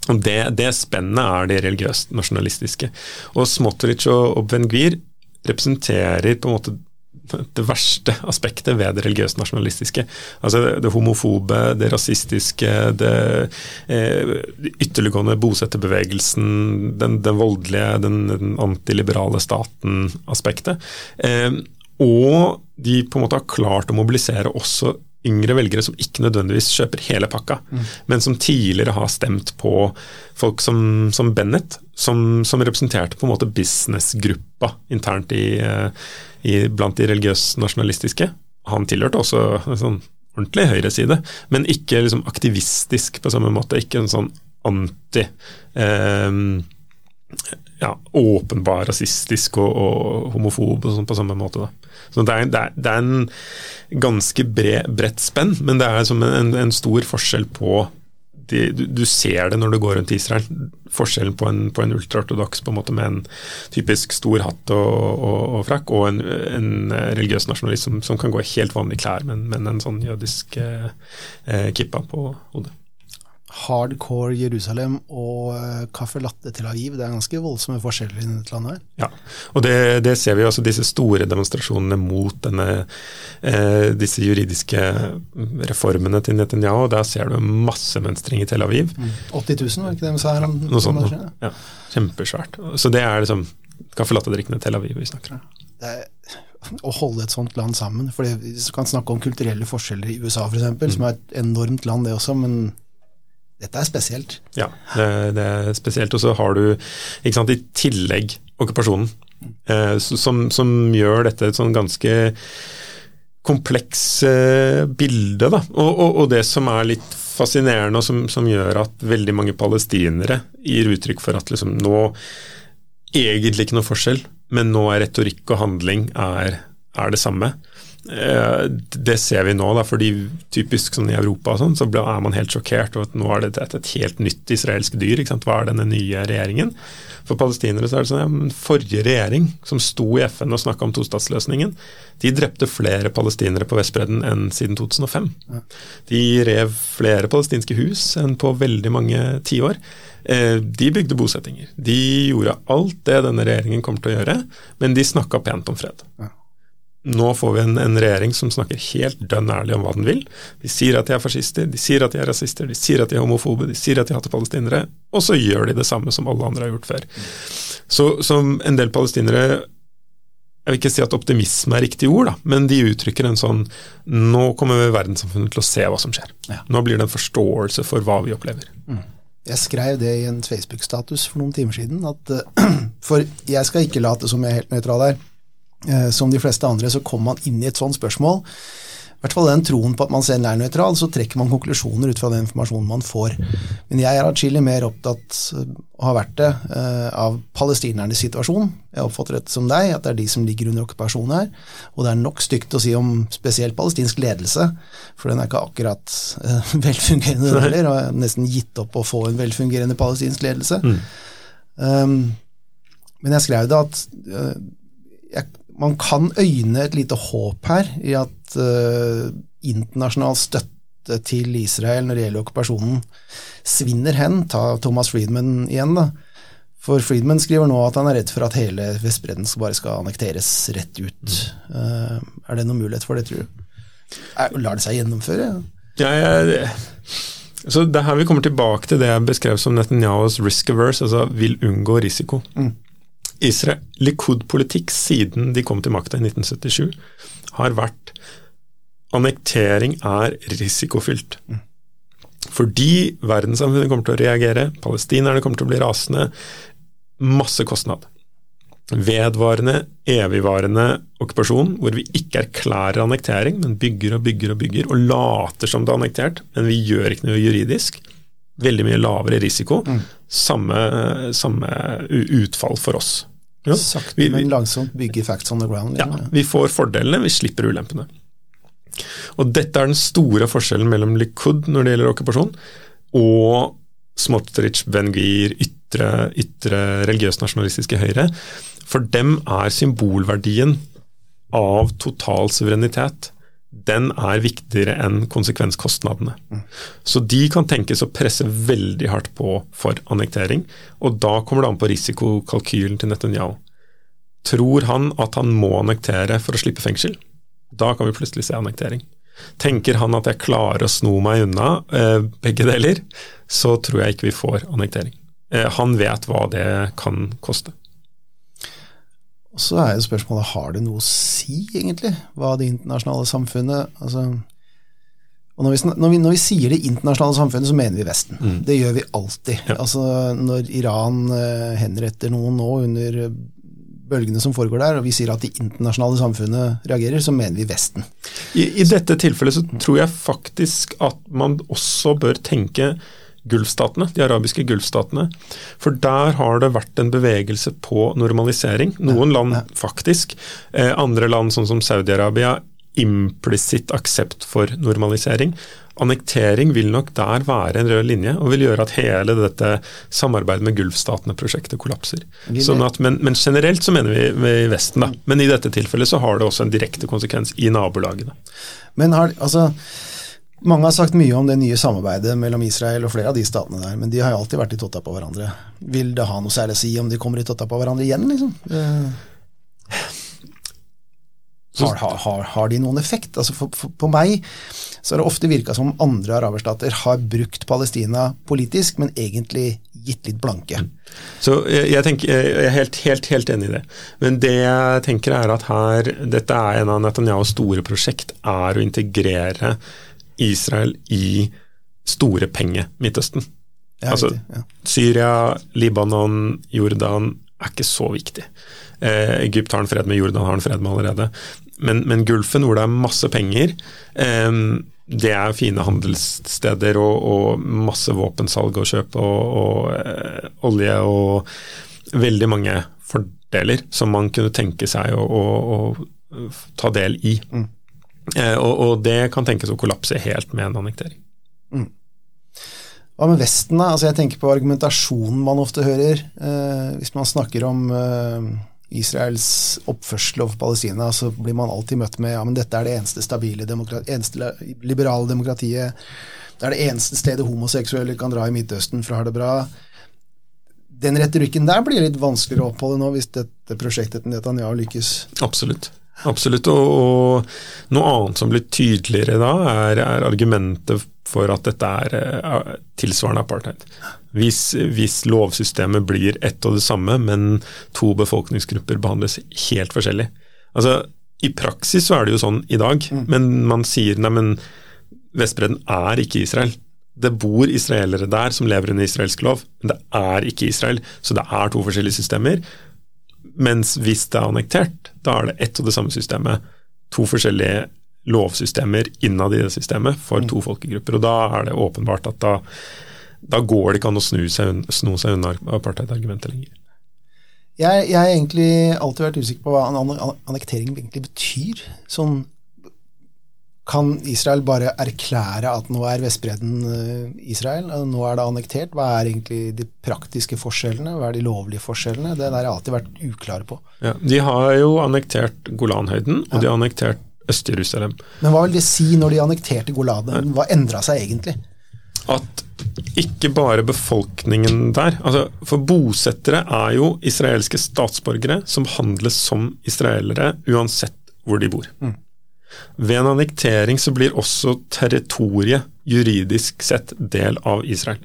Det, det spennet er det religiøst nasjonalistiske. Og Smotrich og, Obvengvir representerer på en måte det verste aspektet ved det religiøst nasjonalistiske. Altså det, det homofobe, det rasistiske, det eh, ytterliggående bosetterbevegelsen, den, den voldelige, den, den antiliberale staten-aspektet. Eh, og de på en måte har klart å mobilisere også yngre velgere som ikke nødvendigvis kjøper hele pakka, mm. men som tidligere har stemt på folk som, som Bennett, som, som, representerte på en måte businessgruppa internt i, eh, i, blant de religiøs-nasjonalistiske. Han tilhørte også en sånn ordentlig høyreside, men ikke liksom aktivistisk på samme måte. Ikke en sånn anti eh, ja, åpenbar rasistisk og, og homofob og sånn på samme måte. da. Så det er, det er, det er en ganske bred, bredt spenn, men det er liksom en, en, stor forskjell på de, du, du, ser det når du går rundt Israel. Forskjellen på en, på en ultraortodoks med en typisk stor hatt og, og, og frakk, og en, en, religiøs nasjonalist som, som, kan gå i helt vanlige klær, men, men en sånn jødisk eh, eh kippa på hodet hardcore Jerusalem og caffè eh, latte Tel Aviv. Det er ganske voldsomme forskjeller i dette landet. her. Ja, og det, det ser vi også disse store demonstrasjonene mot denne, eh, disse juridiske reformene til Netanyahu. Der ser du masse mønstring i Tel Aviv. Mm. 80 000, var ikke det vi sa her? Om, Noe sånt noe. Ja, kjempesvært. Så det er liksom caffè latte-drikkende Tel Aviv vi snakker om. Det er å holde et sånt land sammen. for Vi kan snakke om kulturelle forskjeller i USA f.eks., mm. som er et enormt land, det også. men dette er spesielt. Ja, det, det er spesielt. Og så har du sant, i tillegg okkupasjonen, eh, som, som, gjør dette et sånn ganske kompleks eh, bilde. Og, og, og, det som er litt fascinerende, og som, som, gjør at veldig mange palestinere gir uttrykk for at liksom, nå egentlig ikke noe forskjell, men nå er retorikk og handling er, er det samme. Eh, det ser vi nå, da, fordi typisk sånn i Europa sånn, så er man helt sjokkert over at nå er det et, helt nytt israelsk dyr. Hva er denne nye regjeringen? For palestinere så er det sånn ja, forrige regjering, som sto i FN og snakka om tostatsløsningen, de drepte flere palestinere på Vestbredden enn siden 2005. De rev flere palestinske hus enn på veldig mange tiår. Eh, de bygde bosettinger. De gjorde alt det denne regjeringen kommer til å gjøre, men de snakka pent om fred. Ja. Nå får vi en, en, regjering som snakker helt dønn ærlig om hva den vil. De sier at de er fascister, de sier at de er rasister, de sier at de er homofobe, de sier at de hater palestinere, og så gjør de det samme som alle andre har gjort før. Så som en del palestinere jeg vil ikke si at optimisme er riktig ord, da, men de uttrykker en sånn Nå kommer verdenssamfunnet til å se hva som skjer. Ja. Nå blir det en forståelse for hva vi opplever. Mm. Jeg skrev det i en Facebook-status for noen timer siden, at For jeg skal ikke late som jeg er helt nøytral her. Eh, som de fleste andre, så kommer man inn i et sånt spørsmål. I hvert fall den troen på at man selv er nøytral, så trekker man konklusjoner ut fra den informasjonen man får. Men jeg er atskillig mer opptatt, og har vært det, eh, av palestinernes situasjon. Jeg oppfatter det som deg, at det er de som ligger under okkupasjon her. Og det er nok stygt å si om spesielt palestinsk ledelse, for den er ikke akkurat uh, velfungerende heller, og har nesten gitt opp å få en velfungerende palestinsk ledelse. Mm. Um, men jeg skrev det at uh, jeg, man kan øyne et lite håp her i at uh, internasjonal støtte til Israel når det gjelder okkupasjonen, svinner hen. Ta Thomas Friedman igjen, da. For Friedman skriver nå at han er redd for at hele Vestbredden bare skal annekteres rett ut. Uh, er det noen mulighet for det, tror du? Er, lar det seg gjennomføre? Ja, ja, det. så det her Vi kommer tilbake til det jeg beskrev som Netanyahus risk averse, altså vil unngå risiko. Mm. Israel, Likud-politikk siden de kom til makta i 1977, har vært annektering er risikofylt. Fordi verdenssamfunnet kommer til å reagere, palestinerne kommer til å bli rasende. Masse kostnad. Vedvarende, evigvarende okkupasjon, hvor vi ikke erklærer annektering, men bygger og bygger og bygger, og later som det er annektert, men vi gjør ikke noe juridisk. Veldig mye lavere risiko. Mm. Samme, samme utfall for oss. Ja. Sakte, men langsomt bygge facts on the ground. Ja, Ja, vi får fordelene, vi slipper ulempene. Og dette er den store forskjellen mellom Likud når det gjelder okkupasjon, og Smotrich, Ben-Gvir, ytre, ytre religiøs-nasjonalistiske Høyre. For dem er symbolverdien av total suverenitet den er viktigere enn konsekvenskostnadene. Så de kan tenkes å presse veldig hardt på for annektering, og da kommer det an på risikokalkylen til Netanyahu. Tror han at han må annektere for å slippe fengsel? Da kan vi plutselig se annektering. Tenker han at jeg klarer å sno meg unna eh, begge deler, så tror jeg ikke vi får annektering. Eh, han vet hva det kan koste. Og så er jo spørsmålet har det noe å si, egentlig, hva det internasjonale samfunnet altså, og når vi, når, vi, når vi, sier det internasjonale samfunnet, så mener vi Vesten. Mm. Det gjør vi alltid. Ja. Altså, når Iran uh, henretter noen nå under bølgene som foregår der, og vi sier at det internasjonale samfunnet reagerer, så mener vi Vesten. I, i dette tilfellet så tror jeg faktisk at man også bør tenke Gulfstatene, de arabiske gulfstatene. For der har det vært en bevegelse på normalisering. Noen land faktisk. Eh, andre land, sånn som Saudi-Arabia, implisitt aksept for normalisering. annektering vil nok der være en rød linje, og vil gjøre at hele dette samarbeidet med Gulfstatene-prosjektet kollapser. Sånn at, men, men, generelt så mener vi i Vesten, da. Men i dette tilfellet så har det også en direkte konsekvens i nabolagene. Men har, altså, mange har sagt mye om det nye samarbeidet mellom Israel og flere av de statene der, men de har jo alltid vært i totta på hverandre. Vil det ha noe særlig å si om de kommer i totta på hverandre igjen, liksom? Har, har, har, de noen effekt? Altså for, for, på meg så har det ofte virka som andre araberstater har brukt Palestina politisk, men egentlig gitt litt blanke. Så jeg, jeg, tenker, jeg er helt, helt, helt, enig i det. Men det jeg tenker er at her, dette er en av Netanyahus store prosjekt, er å integrere Israel i store penger Midtøsten. Ja, altså, ja. Syria, Libanon, Jordan er ikke så viktig. Eh, Egypt har en fred med Jordan, har en fred med allerede. Men, men Gulfen, hvor det er masse penger, eh, det er fine handelssteder og, og masse våpensalg og kjøp og, og eh, olje og veldig mange fordeler som man kunne tenke seg å, å, å ta del i. Mm. Eh, og, og, det kan tenkes å kollapse helt med en annektering. Mm. Hva med Vesten, da? Altså jeg tenker på argumentasjonen man ofte hører. Eh, hvis man snakker om eh, Israels oppførsel overfor Palestina, så blir man alltid møtt med ja, men dette er det eneste stabile, eneste liberale demokratiet. Det er det eneste stedet homoseksuelle kan dra i Midtøsten for å ha det bra. Den retorikken der blir litt vanskeligere å oppholde nå, hvis dette prosjektet til Netanyahu lykkes. Absolutt. Absolutt. Og, og noe annet som blir tydeligere da, er, er argumentet for at dette er uh, tilsvarende apartheid. Hvis, hvis, lovsystemet blir ett og det samme, men to befolkningsgrupper behandles helt forskjellig. Altså, I praksis så er det jo sånn i dag, mm. men man sier nei, men Vestbredden er ikke Israel. Det bor israelere der som lever under israelsk lov, men det er ikke Israel. Så det er to forskjellige systemer. Mens hvis det er annektert, da er det ett og det samme systemet. To forskjellige lovsystemer innad i det systemet for to folkegrupper. Og da er det åpenbart at da, da går det ikke an å snu seg, sno seg unna apartheid-argumentet lenger. Jeg, jeg har egentlig alltid vært usikker på hva annektering egentlig betyr. Sånn kan Israel bare erklære at nå er Vestbredden eh, Israel? Nå er det annektert? Hva er egentlig de praktiske forskjellene? Hva er de lovlige forskjellene? Det der har jeg alltid vært uklare på. Ja, de har jo annektert Golanhøyden, og ja. de har annektert Øst-Jerusalem. Men hva vil det si når de annekterte Golanhøyden? Hva endra seg egentlig? At ikke bare befolkningen der altså For bosettere er jo israelske statsborgere som handles som israelere uansett hvor de bor. Mm. Ved en annektering så blir også territoriet juridisk sett del av Israel.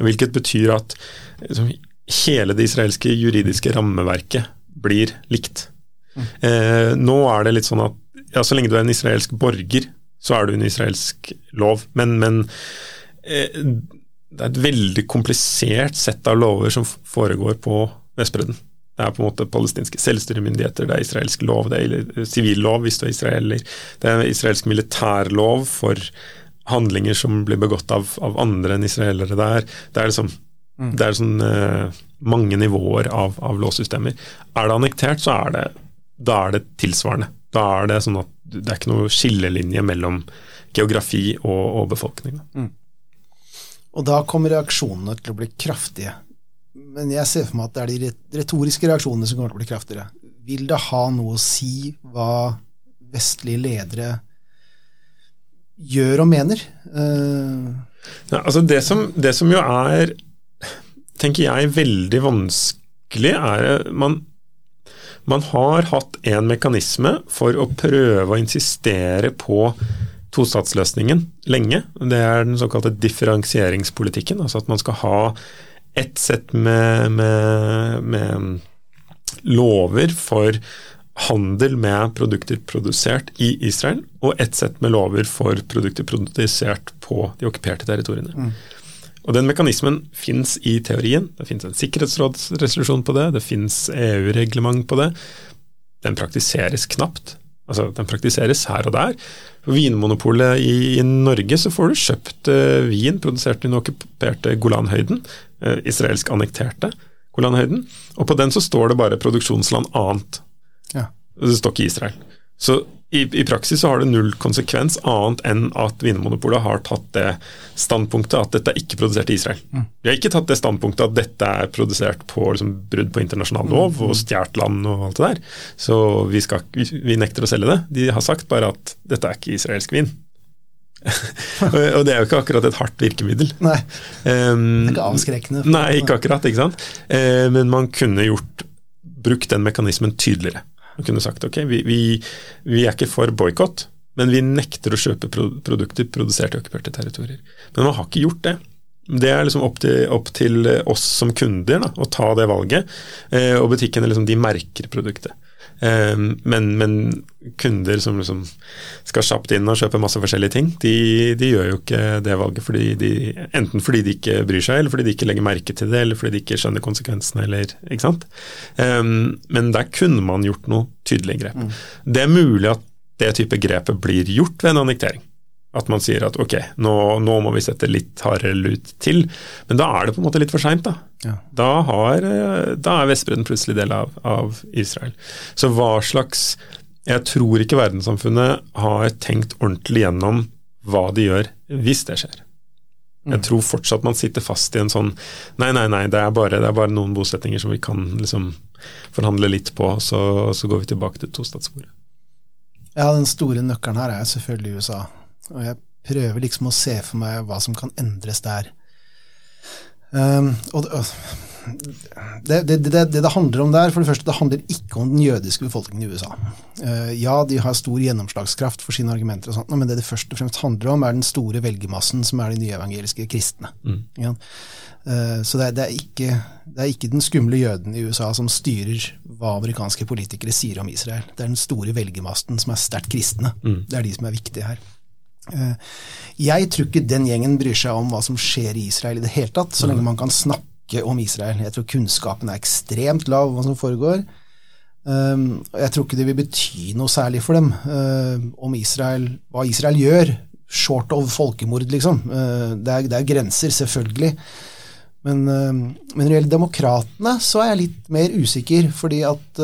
Hvilket betyr at liksom, hele det israelske juridiske rammeverket blir likt. Eh, nå er det litt sånn at ja, så lenge du er en israelsk borger, så er du en israelsk lov. Men, men eh, det er et veldig komplisert sett av lover som foregår på Vestbredden. Det er på en måte palestinske selvstyremyndigheter, det er israelsk lov, det er sivillov hvis du er israeler, det er israelsk militærlov for handlinger som blir begått av, av andre enn israelere der. Det er liksom mm. det er sånn uh, mange nivåer av, av lovsystemer. Er det annektert, så er det, da er det tilsvarende. Da er det sånn at det er ikke noe skillelinje mellom geografi og, og befolkning. Mm. Og da kommer reaksjonene til å bli kraftige men jeg ser for meg at det er de retoriske reaksjonene som kommer til å bli kraftigere. Vil det ha noe å si hva vestlige ledere gjør og mener? Uh... Ja, altså det som, det som, jo er, tenker jeg, veldig vanskelig, er man, man har hatt en mekanisme for å prøve å insistere på tostatsløsningen lenge. Det er den såkalte differensieringspolitikken. Altså at man skal ha ett sett med, med, med, lover for handel med produkter produsert i Israel, og ett sett med lover for produkter produsert på de okkuperte territoriene. Mm. Og Den mekanismen fins i teorien. Det fins en sikkerhetsrådsresolusjon på det, det fins EU-reglement på det. Den praktiseres knapt. Altså, Den praktiseres her og der. For Vinmonopolet i, i Norge så får du kjøpt uh, vin produsert i den okkuperte Golanhøyden Eh, israelsk annekterte Golanhøyden. Og på den så står det bare produksjonsland annet. Ja. Det står ikke Israel. Så i, i, praksis så har det null konsekvens, annet enn at Vinmonopolet har tatt det standpunktet at dette er ikke produsert i Israel. Mm. De har ikke tatt det standpunktet at dette er produsert på liksom, brudd på internasjonal lov mm. og stjålet land og alt det der. Så vi, skal, vi, vi, nekter å selge det. De har sagt bare at dette er ikke israelsk vin. og det er jo ikke akkurat et hardt virkemiddel. Nei, um, Ikke avskrekkende. Nei, ikke akkurat. ikke sant? Uh, men man kunne gjort, brukt den mekanismen tydeligere. Man kunne sagt ok, vi, vi, vi er ikke for boikott, men vi nekter å kjøpe produkter produsert i okkuperte territorier. Men man har ikke gjort det. Det er liksom opp til, opp til oss som kunder da, å ta det valget, eh, og butikkene liksom, de merker produktet. Eh, men, men, kunder som liksom skal kjapt inn og kjøpe masse forskjellige ting, de, de, gjør jo ikke det valget fordi de, enten fordi de ikke bryr seg, eller fordi de ikke legger merke til det, eller fordi de ikke skjønner konsekvensene, eller ikke sant. Eh, men der kunne man gjort noe tydelige grep. Mm. Det er mulig at det type grepet blir gjort ved en annektering. At man sier at ok, nå, nå, må vi sette litt hardere lut til. Men da er det på en måte litt for seint, da. Ja. Da, har, eh, da, er Vestbredden plutselig del av, av, Israel. Så hva slags Jeg tror ikke verdenssamfunnet har tenkt ordentlig gjennom hva de gjør hvis det skjer. Jeg mm. tror fortsatt man sitter fast i en sånn Nei, nei, nei, det er bare, det er bare noen bosettinger som vi kan liksom forhandle litt på, så, så går vi tilbake til tostatssporet. Ja, den store nøkkelen her er selvfølgelig USA. Og jeg prøver liksom å se for meg hva som kan endres der. Um, og det, det, det, det, det handler om der, for det første, det handler ikke om den jødiske befolkningen i USA. Uh, ja, de har stor gjennomslagskraft for sine argumenter, og sånt, men det det først og fremst handler om, er den store velgermassen som er de nyevangeliske kristne. Mm. Ja? Uh, så det, er ikke, det er ikke den skumle jøden i USA som styrer hva amerikanske politikere sier om Israel. Det er den store velgermassen som er sterkt kristne. Mm. Det er de som er viktige her. Eh, jeg tror ikke den gjengen bryr seg om hva som skjer i Israel i det hele tatt, så lenge man kan snakke om Israel. Jeg tror kunnskapen er ekstremt lav om hva som foregår. Eh, jeg tror ikke det vil bety noe særlig for dem eh, om Israel, hva Israel gjør. Short of folkemord, liksom. Det er, det er grenser, selvfølgelig. Men, men når det gjelder demokratene, så er jeg litt mer usikker, fordi at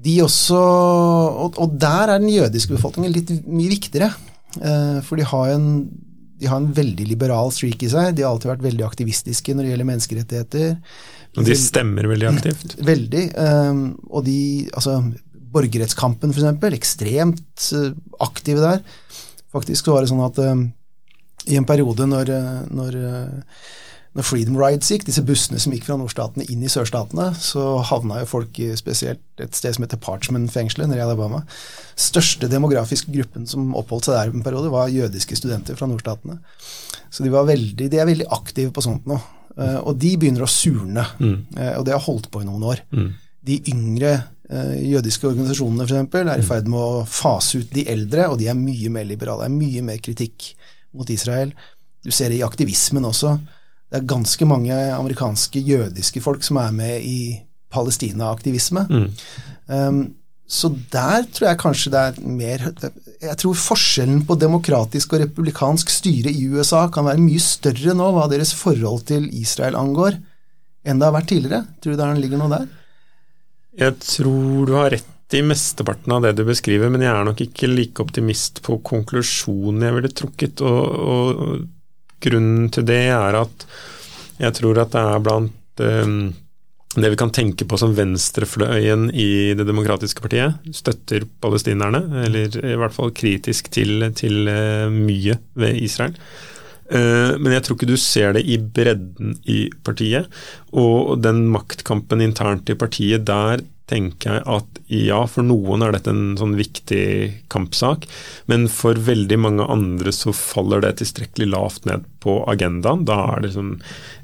de også og, og, der er den jødiske befolkningen litt mye viktigere. Eh, for de har, en, de har, en, veldig liberal streak i seg. De har alltid vært veldig aktivistiske når det gjelder menneskerettigheter. Og de stemmer veldig aktivt? Veldig. Eh, og de Altså, borgerrettskampen, f.eks., ekstremt eh, aktive der. Faktisk så var det sånn at eh, i en periode når, eh, når eh, når Freedom Rides gikk, disse bussene som gikk fra nordstatene inn i sørstatene, så havna jo folk i spesielt et sted som heter Parchman-fengselet nede i Alabama. Største demografiske gruppen som oppholdt seg der en periode, var jødiske studenter fra nordstatene. Så de, veldig, de er veldig aktive på sånt nå. Eh, og de begynner å surne. Mm. Eh, og det har holdt på i noen år. Mm. De yngre eh, jødiske organisasjonene for eksempel, er i ferd med å fase ut de eldre, og de er mye mer liberale. Det er mye mer kritikk mot Israel. Du ser det i aktivismen også det er ganske mange amerikanske jødiske folk som er med i Palestina-aktivisme. Mm. Um, så der tror jeg kanskje det er mer Jeg tror forskjellen på demokratisk og republikansk styre i USA kan være mye større nå hva deres forhold til Israel angår, enn det har vært tidligere. Tror du det ligger noe der? Jeg tror du har rett i mesteparten av det du beskriver, men jeg er nok ikke like optimist på konklusjonen jeg ville trukket. og, og Grunnen til det er at jeg tror at det er blant um, det vi kan tenke på som venstrefløyen i Det demokratiske partiet, støtter palestinerne, eller i hvert fall kritisk til, til uh, mye ved Israel. Uh, men jeg tror ikke du ser det i bredden i partiet. Og den maktkampen internt i partiet, der tenker jeg at ja, for noen er dette en sånn viktig kampsak, men for veldig mange andre så faller det tilstrekkelig lavt ned på agendaen. Da er det sånn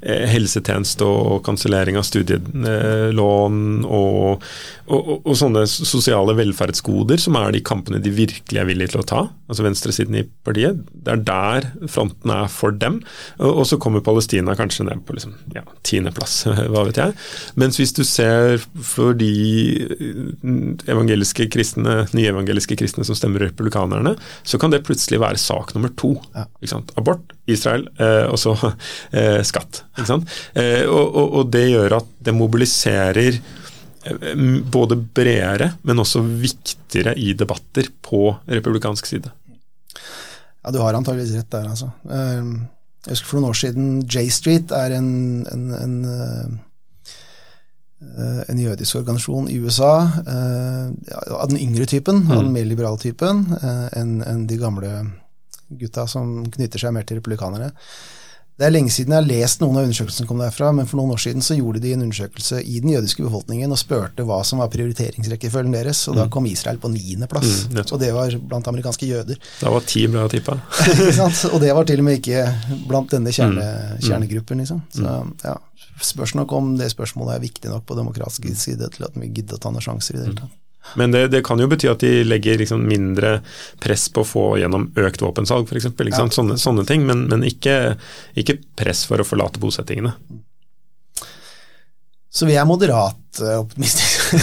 eh, helsetjeneste og kansellering av studielån og, og, og, og, sånne sosiale velferdsgoder som er de kampene de virkelig er villige til å ta. Altså venstresiden i partiet. Det er der fronten er for dem. Og, så kommer Palestina kanskje ned på liksom, ja, tiendeplass, hva vet jeg. Mens hvis du ser for de evangeliske kristne, nye evangeliske kristne som stemmer republikanerne, så kan det plutselig være sak nummer to. Abort, Israel, eh, og så eh, skatt. Eh, og, og, og, det gjør at det mobiliserer både bredere, men også viktigere i debatter på republikansk side. Ja, du har antageligvis rett der, altså. Jeg husker for noen år siden J Street er en, en, en, en jødisk organisasjon i USA av den yngre typen, av den mm. mer liberale typen, enn de gamle gutta som knytter seg mer til republikanere. Det er lenge siden jeg har lest noen av undersøkelsene som kom derfra, men for noen år siden så gjorde de en undersøkelse i den jødiske befolkningen og spurte hva som var prioriteringsrekkefølgen deres, og mm. da kom Israel på niendeplass. Mm, og det var blant amerikanske jøder. Da var ti bra tippa. og det var til og med ikke blant denne kjerne, mm. mm. kjernegruppen, liksom. Så mm. ja, spørs nok om det spørsmålet er viktig nok på demokratisk side til at vi gidder å ta noen sjanser i det hele tatt. Men det, det, kan jo bety at de legger liksom mindre press på å få gjennom økt våpensalg, f.eks. Ja. Sånne, sånne ting, men, men ikke, ikke, press for å forlate bosettingene. Så vi er moderat eh, optimistiske.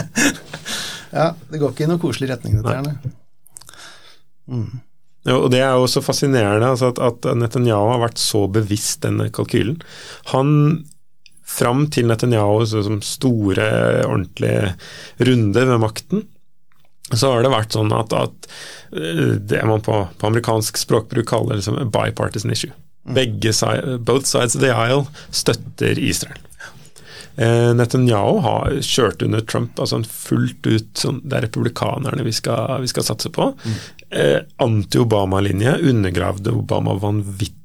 ja, det går ikke i noen koselig retning, dette her. Mm. Ja, og Det er jo så fascinerende altså at, at Netanyahu har vært så bevisst denne kalkylen. Han fram til Netanyahu som store, ordentlige runde ved makten, så har det vært sånn at, at eh, det man på, på, amerikansk språkbruk kaller liksom a bipartisan issue. Begge Begge both sides of the aisle støtter Israel. Eh, Netanyahu har kjørt under Trump altså fullt ut sånn, Det er republikanerne vi skal, vi skal satse på. Mm. Eh, Anti-Obama-linje undergravde Obama vanvittig.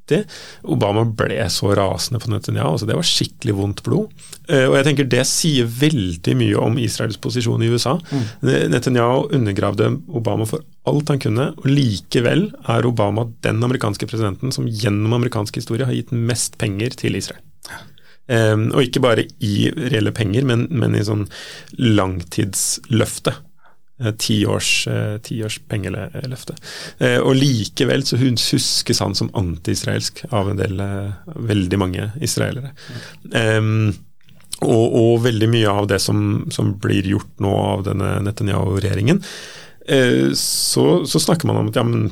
Obama ble så rasende på Netanyahu. altså Det var skikkelig vondt blod. Eh, og jeg tenker Det sier veldig mye om Israels posisjon i USA. Mm. Netanyahu undergravde Obama for alt han kunne, og likevel er Obama den amerikanske presidenten som gjennom amerikansk historie har gitt mest penger til Israel. Um, og ikke bare i reelle penger, men, men i sånn langtidsløfte. Eh, tiårs, uh, tiårs pengeløfte. Uh, og likevel så huskes han som anti-israelsk av en del, veldig mange israelere. Um, og, og, veldig mye av det som, som, blir gjort nå av denne Netanyahu-regjeringen, så, så, snakker man om at ja, men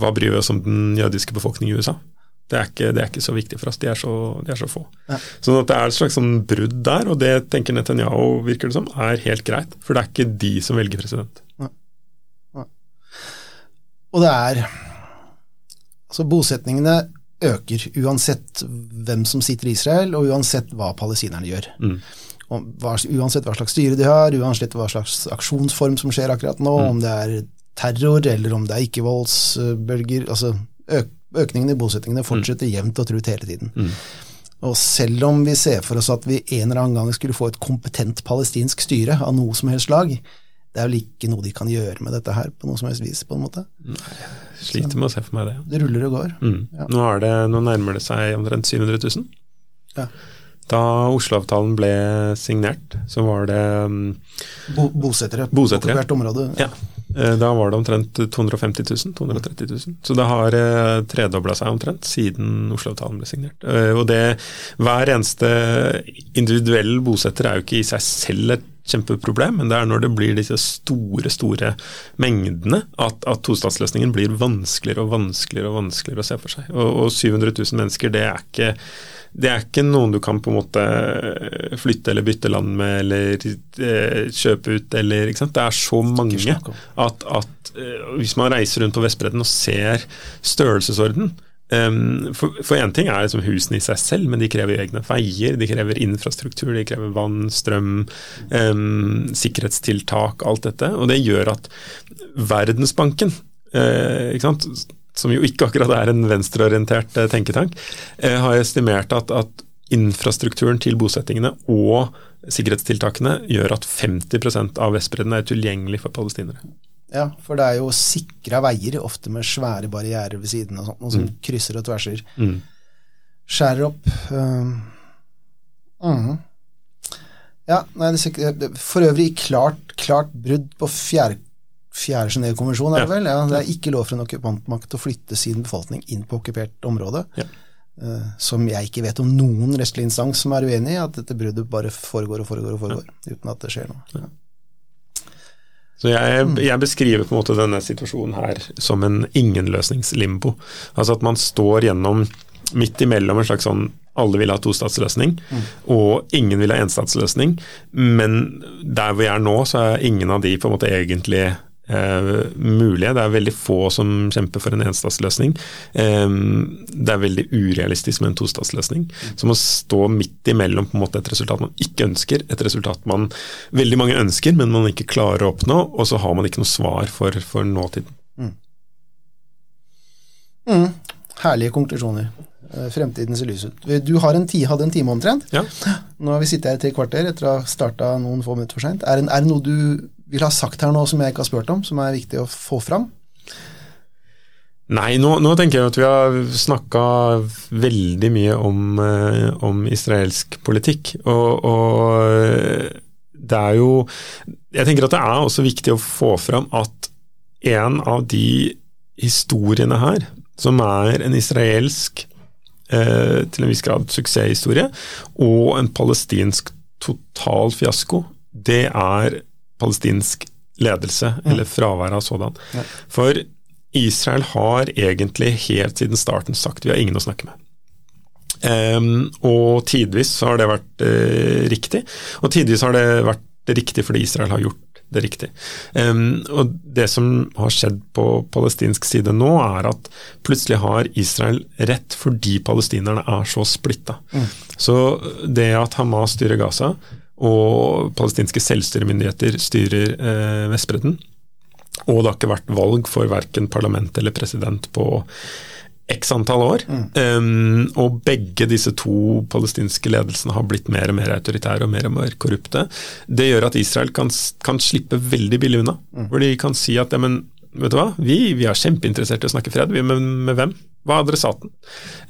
hva bryr vi oss om den jødiske befolkningen i USA? Det er, ikke, det er, ikke, så viktig for oss, de er så, de er så få. Ja. Sånn at det er et slags sånn brudd der, og det tenker Netanyahu virker det som, er helt greit. For det er ikke de som velger president. Ja. Ja. Og det er Altså, bosetningene øker uansett hvem som sitter i Israel, og uansett hva palestinerne gjør. Mm. Hva, uansett hva slags styre de har, uansett hva slags aksjonsform som skjer akkurat nå, mm. om det er terror eller om det er ikke-voldsbølger altså øk, økningen i bosettingene fortsetter jevnt og trutt hele tiden. Mm. Og selv om vi ser for oss at vi en eller annen gang skulle få et kompetent palestinsk styre av noe som helst slag, det er vel ikke noe de kan gjøre med dette her på noe som helst vis, på en måte. Nei, sliter med å se for meg det. Det ruller og går. Mm. Ja. Nå, det, nå, nærmer det seg omtrent 700 000. Ja. Da Oslo-avtalen ble signert, så var det um, Bo Bosettere, bosettere på hvert område. Ja. Eh, da var det omtrent 250 000, 230 000. Så det har eh, tredobla seg omtrent siden Oslo-avtalen ble signert. Eh, og det, Hver eneste individuell bosetter er jo ikke i seg selv et kjempeproblem, men det er når det blir disse store store mengdene at, at tostatsløsningen blir vanskeligere og vanskeligere og vanskeligere å se for seg. Og, og 700 000 mennesker, det er ikke det er ikke noen du kan på en måte flytte eller bytte land med eller eh, kjøpe ut eller ikke sant? Det er så mange at, at eh, hvis man reiser rundt på Vestbredden og ser størrelsesorden um, For én ting er liksom husene i seg selv, men de krever egne veier, de krever infrastruktur, de krever vann, strøm, um, sikkerhetstiltak, alt dette. Og det gjør at Verdensbanken Eh? Som jo ikke akkurat er en venstreorientert eh, tenketank, eh, har estimert at, at infrastrukturen til bosettingene og sikkerhetstiltakene gjør at 50% av Vestbredden er tilgjengelig for palestinere. Ja, for det er jo sikra veier, ofte med svære barrierer ved siden og sånt, og som mm. krysser og tverser. Mm. Skjærer opp uh, uh. Ja, nei, det, for øvrig klart, klart brudd på fjerde Fjerde Genévekonvensjon, er det vel? Ja, det er ikke lov for en okkupantmakt å flytte sin befolkning inn på okkupert område. Ja. Uh, som jeg ikke vet om noen restlig instans som er uenig i, at dette bruddet bare foregår og foregår og foregår, ja. uten at det skjer noe. Ja. Så jeg, mm. jeg, beskriver på en måte denne situasjonen her som en ingenløsningslimbo. Altså at man står gjennom, midt imellom en slags sånn alle vil ha tostatsløsning, mm. og ingen vil ha enstatsløsning. Men der vi er nå, så er ingen av de på en måte egentlig eh, mulige. Det er veldig få som kjemper for en enstatsløsning. Eh, det er veldig urealistisk med en tostatsløsning. Som å stå midt imellom på en måte et resultat man ikke ønsker, et resultat man veldig mange ønsker, men man ikke klarer å oppnå, og så har man ikke noe svar for, for nåtiden. Mm. Mm. Herlige konklusjoner. Eh, fremtiden ser lys ut. Du en ti, hadde en time omtrent. Ja. Nå har vi sittet her i tre kvarter etter å ha starta noen få minutter for seint. Er, er, det noe du vil ha sagt her nå som jeg ikke har spurt om, som er viktig å få fram? Nei, nå, nå tenker jeg at vi har snakka veldig mye om, eh, om israelsk politikk. Og, og, det er jo Jeg tenker at det er også viktig å få fram at en av de historiene her, som er en israelsk eh, til en viss grad suksesshistorie, og en palestinsk total fiasko, det er palestinsk ledelse, mm. eller fravær av sådan. Ja. For Israel har egentlig helt siden starten sagt vi har ingen å snakke med. Um, og tidvis har det vært uh, riktig, og tidvis har det vært riktig fordi Israel har gjort det riktig. Um, og Det som har skjedd på palestinsk side nå, er at plutselig har Israel rett fordi palestinerne er så splitta. Mm. Så det at Hamas styrer Gaza, og palestinske selvstyremyndigheter styrer eh, Vestbredden, og det har ikke vært valg for verken parlament eller president på x antall år. Mm. Um, og begge disse to palestinske ledelsene har blitt mer og mer autoritære og mer og mer korrupte. Det gjør at Israel kan, kan slippe veldig billig unna. Mm. Hvor de kan si at ja, men vet du hva, vi, vi er kjempeinteressert i å snakke fred, vi, men med hvem? Hva er adressaten?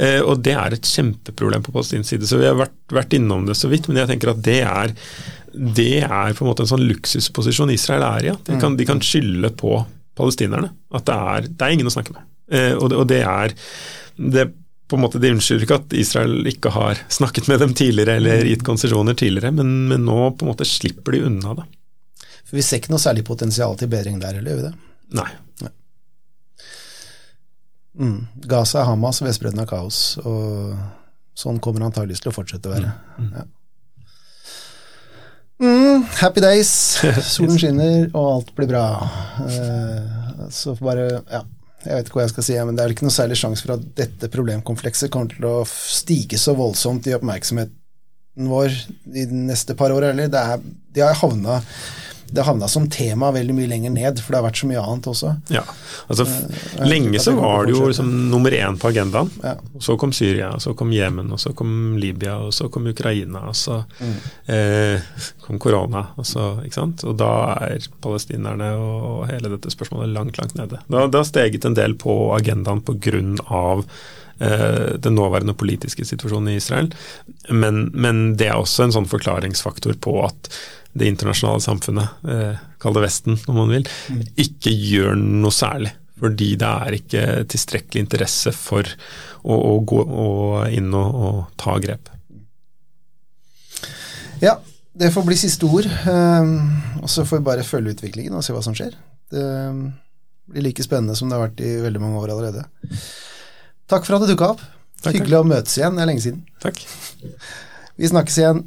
Eh, og det er et kjempeproblem på palestinsk side. Så vi har vært, vært, innom det så vidt, men jeg tenker at det er, det er på en måte en sånn luksusposisjon Israel er i. Ja. De, kan, de kan skylde på palestinerne. At det er, det er ingen å snakke med. Eh, og, det, og det er det på en måte, Det unnskylder ikke at Israel ikke har snakket med dem tidligere eller gitt konsesjoner tidligere, men, men, nå på en måte slipper de unna det. For Vi ser ikke noe særlig potensial til bedring der, eller gjør vi det? Nei. Nei. Mm. Gaza er Hamas, Vestbredden er kaos, og sånn kommer det antakeligvis til å fortsette å være. Mm. Ja. Mm, happy days. Solen skinner, og alt blir bra. Uh, så bare Ja jeg vet ikke hva jeg skal si, men det er ikke noe særlig sjanse for at dette problemkomplekset kommer til å stige så voldsomt i oppmerksomheten vår de neste par år heller. De har havna det havna som tema veldig mye lenger ned, for det har vært så mye annet også. Ja, altså uh, Lenge så var det jo liksom nummer én på agendaen. Ja. Så kom Syria, så kom Jemen, og så kom Libya, og så kom Ukraina, og så mm. eh, kom korona. Og, så, ikke sant? og da er palestinerne og hele dette spørsmålet langt, langt nede. Det har steget en del på agendaen pga. Eh, den nåværende politiske situasjonen i Israel. Men, men, det er også en sånn forklaringsfaktor på at det internasjonale samfunnet, eh, kall det Vesten om man vil, mm. ikke gjør noe særlig. Fordi det er ikke tilstrekkelig interesse for å, å gå og inn og, og, ta grep. Ja, det får bli siste ord. Um, og så får vi bare følge utviklingen og se hva som skjer. Det um, blir like spennende som det har vært i veldig mange år allerede. Takk for at du dukka opp. Takk, Hyggelig å møtes igjen. Det er lenge siden. Takk. Vi snakkes igjen.